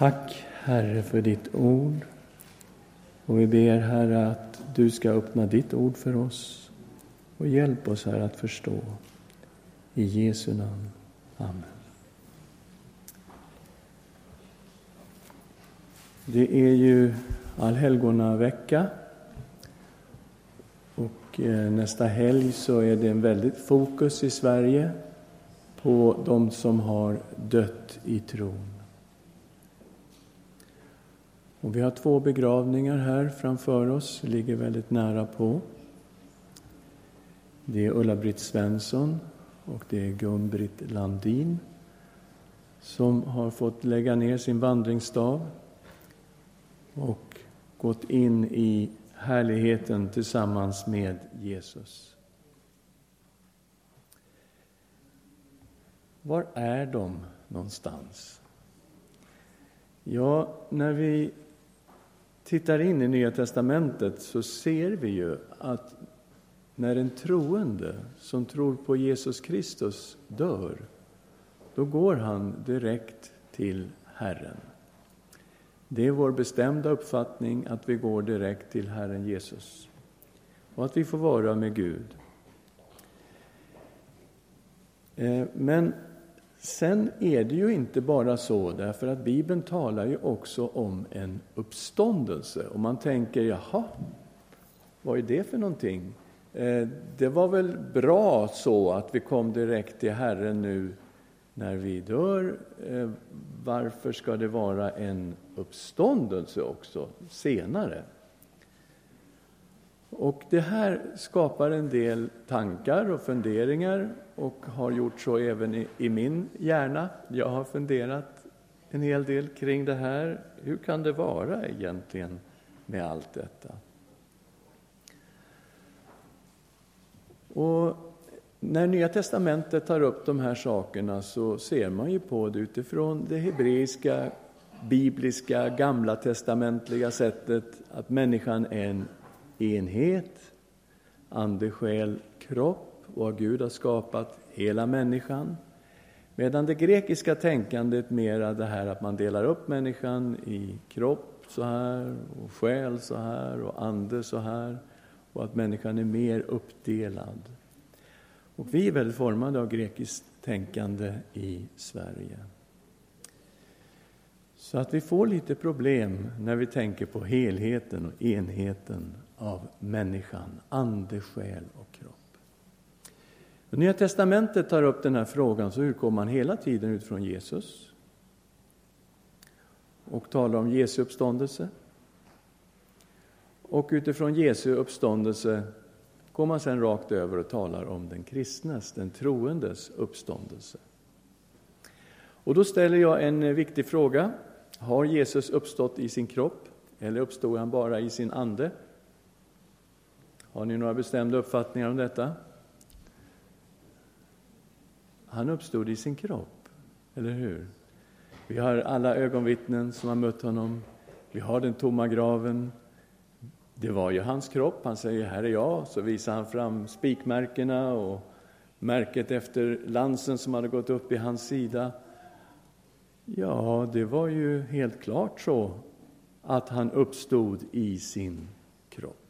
Tack, Herre, för ditt ord. Och vi ber, Herre, att du ska öppna ditt ord för oss och hjälp oss, Herre, att förstå. I Jesu namn. Amen. Det är ju allhelgona vecka och eh, nästa helg så är det en väldigt fokus i Sverige på de som har dött i tron. Och vi har två begravningar här framför oss, ligger väldigt nära på. Det är Ulla-Britt Svensson och det är Gun-Britt Landin som har fått lägga ner sin vandringsstav och gått in i härligheten tillsammans med Jesus. Var är de någonstans? Ja, när vi tittar in i Nya testamentet så ser vi ju att när en troende som tror på Jesus Kristus dör, då går han direkt till Herren. Det är vår bestämda uppfattning att vi går direkt till Herren Jesus och att vi får vara med Gud. Eh, men sen är det ju inte bara så, därför att Bibeln talar ju också om en uppståndelse. Och man tänker, jaha, vad är det för någonting? Eh, det var väl bra så att vi kom direkt till Herren nu när vi dör. Eh, varför ska det vara en uppståndelse också senare? Och det här skapar en del tankar och funderingar och har gjort så även i, i, min hjärna. Jag har funderat en hel del kring det här. Hur kan det vara egentligen med allt detta? Och när Nya testamentet tar upp de här sakerna så ser man ju på det utifrån det hebreiska, bibliska, gamla testamentliga sättet att människan är en enhet, ande, själ, kropp och att Gud har skapat hela människan. Medan det grekiska tänkandet mera det här att man delar upp människan i kropp så här och själ så här och ande så här och att människan är mer uppdelad. Och vi är väldigt formade av grekiskt tänkande i Sverige. Så att vi får lite problem när vi tänker på helheten och enheten av människan, ande, själ och kropp. När Nya testamentet tar upp den här frågan, så utgår man hela tiden utifrån Jesus och talar om Jesu uppståndelse. Och utifrån Jesu uppståndelse går man sen rakt över och talar om den kristnes, den troendes uppståndelse. Och då ställer jag en viktig fråga. Har Jesus uppstått i sin kropp eller uppstod han bara i sin ande? Har ni några bestämda uppfattningar om detta? Han uppstod i sin kropp, eller hur? Vi har alla ögonvittnen som har mött honom. Vi har den tomma graven. Det var ju hans kropp. Han säger här är jag. Så visar han fram spikmärkena och märket efter lansen som hade gått upp i hans sida. Ja, det var ju helt klart så att han uppstod i sin kropp.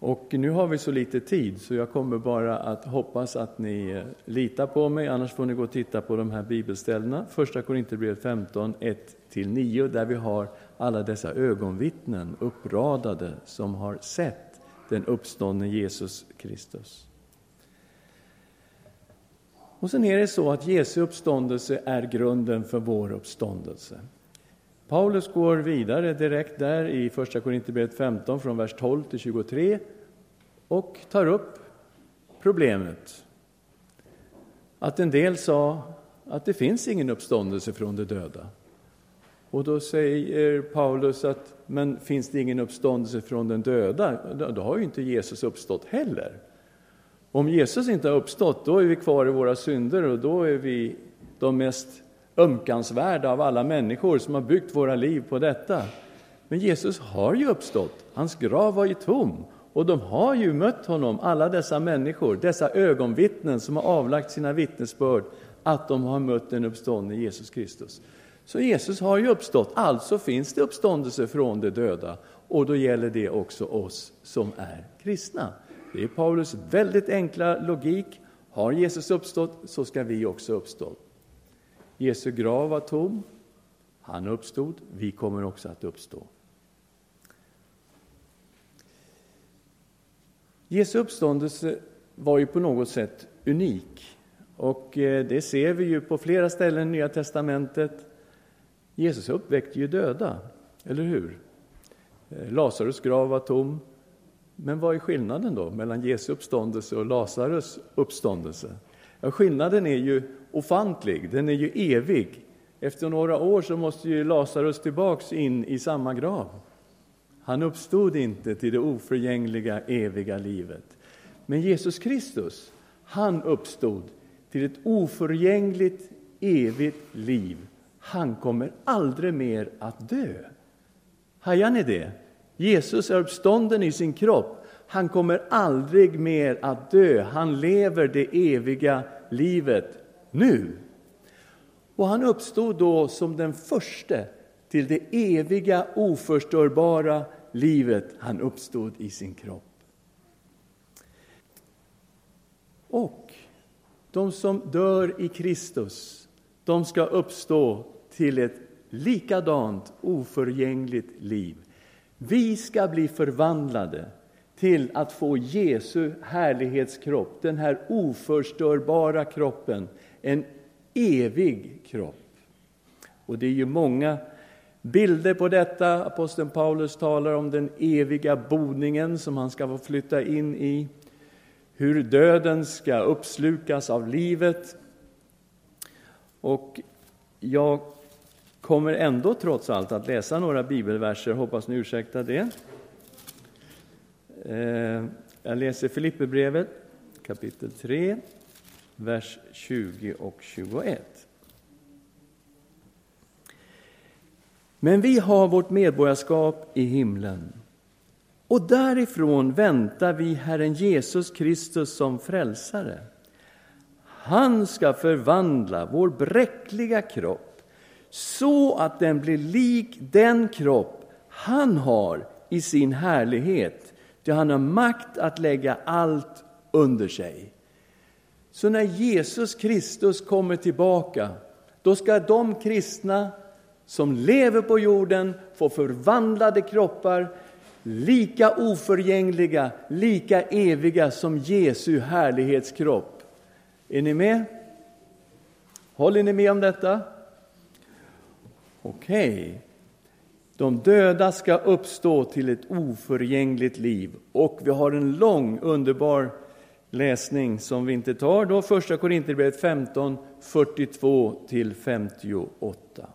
Och nu har vi så lite tid så jag kommer bara att hoppas att ni eh, litar på mig, annars får ni gå och titta på de här bibelställena. Första Korinthierbrevet 15, 1-9, där vi har alla dessa ögonvittnen uppradade som har sett den uppståndne Jesus Kristus. Och sen är det så att Jesu uppståndelse är grunden för vår uppståndelse. Paulus går vidare direkt där i Första Korinthierbrevet 15 från vers 12 till 23 och tar upp problemet. Att en del sa att det finns ingen uppståndelse från de döda. Och då säger Paulus att men finns det ingen uppståndelse från den döda, då har ju inte Jesus uppstått heller. Om Jesus inte har uppstått, då är vi kvar i våra synder och då är vi de mest ömkansvärda av alla människor som har byggt våra liv på detta. Men Jesus har ju uppstått, hans grav var ju tom och de har ju mött honom, alla dessa människor, dessa ögonvittnen som har avlagt sina vittnesbörd att de har mött den uppståndne Jesus Kristus. Så Jesus har ju uppstått, alltså finns det uppståndelse från de döda och då gäller det också oss som är kristna. Det är Paulus väldigt enkla logik. Har Jesus uppstått så ska vi också uppstå. Jesu grav var tom, han uppstod, vi kommer också att uppstå. Jesu uppståndelse var ju på något sätt unik. Och eh, det ser vi ju på flera ställen i Nya testamentet. Jesus uppväckte ju döda, eller hur? Eh, Lazarus grav var tom. Men vad är skillnaden då mellan Jesu uppståndelse och Lazarus uppståndelse? Ja, skillnaden är ju ofantlig, den är ju evig. Efter några år så måste ju Lazarus tillbaks in i samma grav. Han uppstod inte till det oförgängliga, eviga livet. Men Jesus Kristus, han uppstod till ett oförgängligt, evigt liv. Han kommer aldrig mer att dö. Hajar ni det? Jesus är uppstånden i sin kropp. Han kommer aldrig mer att dö. Han lever det eviga livet nu. Och han uppstod då som den första till det eviga, oförstörbara livet. Han uppstod i sin kropp. Och de som dör i Kristus, de ska uppstå till ett likadant oförgängligt liv. Vi ska bli förvandlade till att få Jesu härlighetskropp, den här oförstörbara kroppen, en evig kropp. Och det är ju många bilder på detta. Aposteln Paulus talar om den eviga boningen som han ska få flytta in i, hur döden ska uppslukas av livet. Och jag kommer ändå trots allt att läsa några bibelverser, hoppas ni ursäktar det. Eh, jag läser Filipperbrevet kapitel 3, vers 20 och 21. Men vi har vårt medborgarskap i himlen och därifrån väntar vi Herren Jesus Kristus som frälsare. Han ska förvandla vår bräckliga kropp så att den blir lik den kropp han har i sin härlighet, ty han har makt att lägga allt under sig. Så när Jesus Kristus kommer tillbaka, då ska de kristna som lever på jorden få förvandlade kroppar, lika oförgängliga, lika eviga som Jesu härlighetskropp. Är ni med? Håller ni med om detta? Okej. Okay. De döda ska uppstå till ett oförgängligt liv. Och vi har en lång, underbar läsning som vi inte tar då, Första Korinthierbrevet 15, 42 till 58.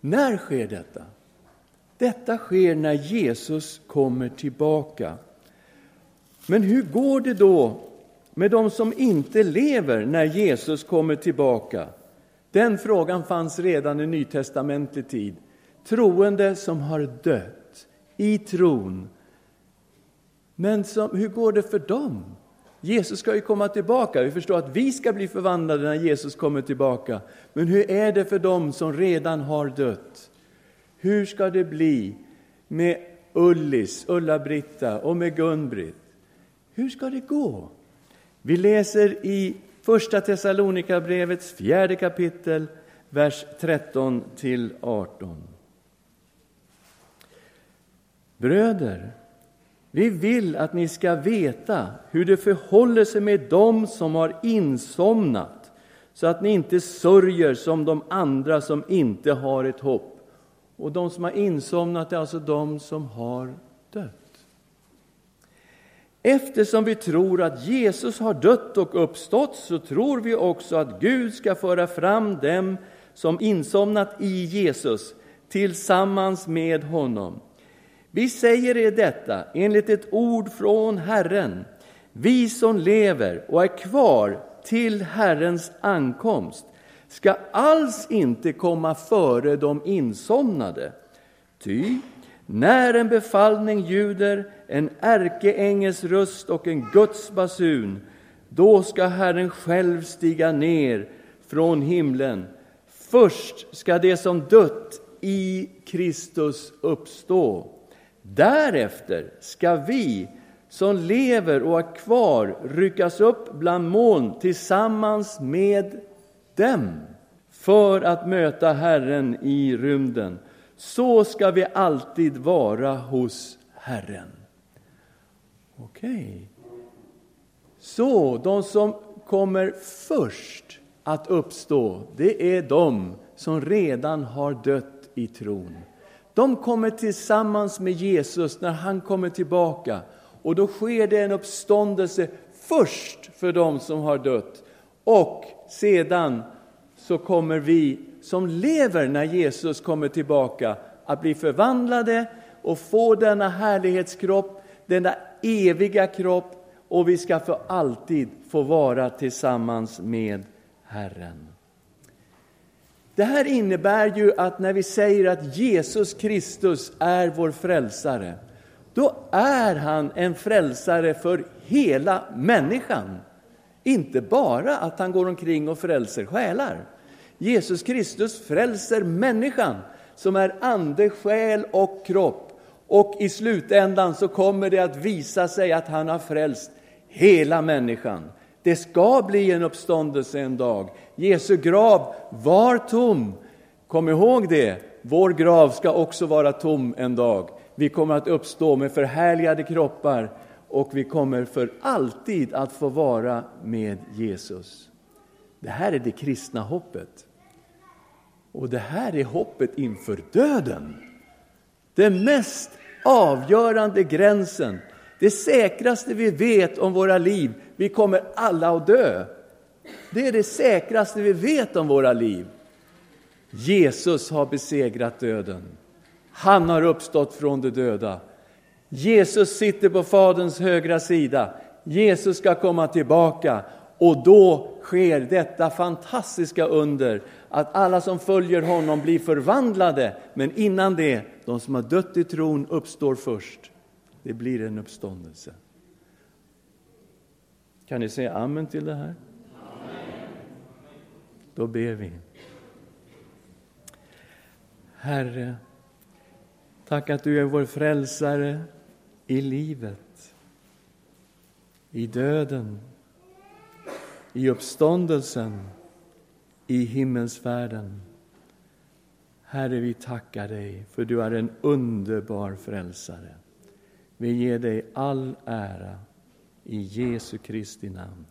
När sker detta? Detta sker när Jesus kommer tillbaka. Men hur går det då med de som inte lever när Jesus kommer tillbaka? Den frågan fanns redan i nytestamentlig tid. Troende som har dött i tron. Men som, hur går det för dem? Jesus ska ju komma tillbaka. Vi förstår att vi ska bli förvandlade när Jesus kommer tillbaka. Men hur är det för dem som redan har dött? Hur ska det bli med Ullis, Ulla-Britta och med Gun-Britt? Hur ska det gå? Vi läser i Första Thessalonikarbrevets fjärde kapitel, vers 13 till 18. Bröder, vi vill att ni ska veta hur det förhåller sig med dem som har insomnat så att ni inte sörjer som de andra som inte har ett hopp. Och de som har insomnat är alltså de som har dött. Eftersom vi tror att Jesus har dött och uppstått så tror vi också att Gud ska föra fram dem som insomnat i Jesus tillsammans med honom. Vi säger er detta enligt ett ord från Herren. Vi som lever och är kvar till Herrens ankomst ska alls inte komma före de insomnade. Ty när en befallning ljuder, en ärkeängels röst och en Guds basun, Då ska Herren själv stiga ner från himlen. Först ska det som dött i Kristus uppstå. Därefter ska vi som lever och är kvar ryckas upp bland moln tillsammans med dem för att möta Herren i rymden. Så ska vi alltid vara hos Herren. Okej. Okay. Så de som kommer först att uppstå, det är de som redan har dött i tron. De kommer tillsammans med Jesus när han kommer tillbaka och då sker det en uppståndelse först för dem som har dött och sedan så kommer vi som lever när Jesus kommer tillbaka att bli förvandlade och få denna härlighetskropp, denna eviga kropp och vi ska för alltid få vara tillsammans med Herren. Det här innebär ju att när vi säger att Jesus Kristus är vår frälsare, då är han en frälsare för hela människan. Inte bara att han går omkring och frälser själar. Jesus Kristus frälser människan som är ande, själ och kropp. Och i slutändan så kommer det att visa sig att han har frälst hela människan. Det ska bli en uppståndelse en dag. Jesu grav var tom. Kom ihåg det. Vår grav ska också vara tom en dag. Vi kommer att uppstå med förhärligade kroppar och vi kommer för alltid att få vara med Jesus. Det här är det kristna hoppet. Och det här är hoppet inför döden. Den mest avgörande gränsen, det säkraste vi vet om våra liv. Vi kommer alla att dö. Det är det säkraste vi vet om våra liv. Jesus har besegrat döden. Han har uppstått från de döda. Jesus sitter på Faderns högra sida. Jesus ska komma tillbaka och då sker detta fantastiska under att alla som följer honom blir förvandlade. Men innan det, de som har dött i tron uppstår först. Det blir en uppståndelse. Kan ni säga amen till det här? Amen. Då ber vi. Herre, tack att du är vår frälsare i livet, i döden, i uppståndelsen, i himmelsfärden. Herre, vi tackar dig för du är en underbar frälsare. Vi ger dig all ära i Jesu Kristi namn.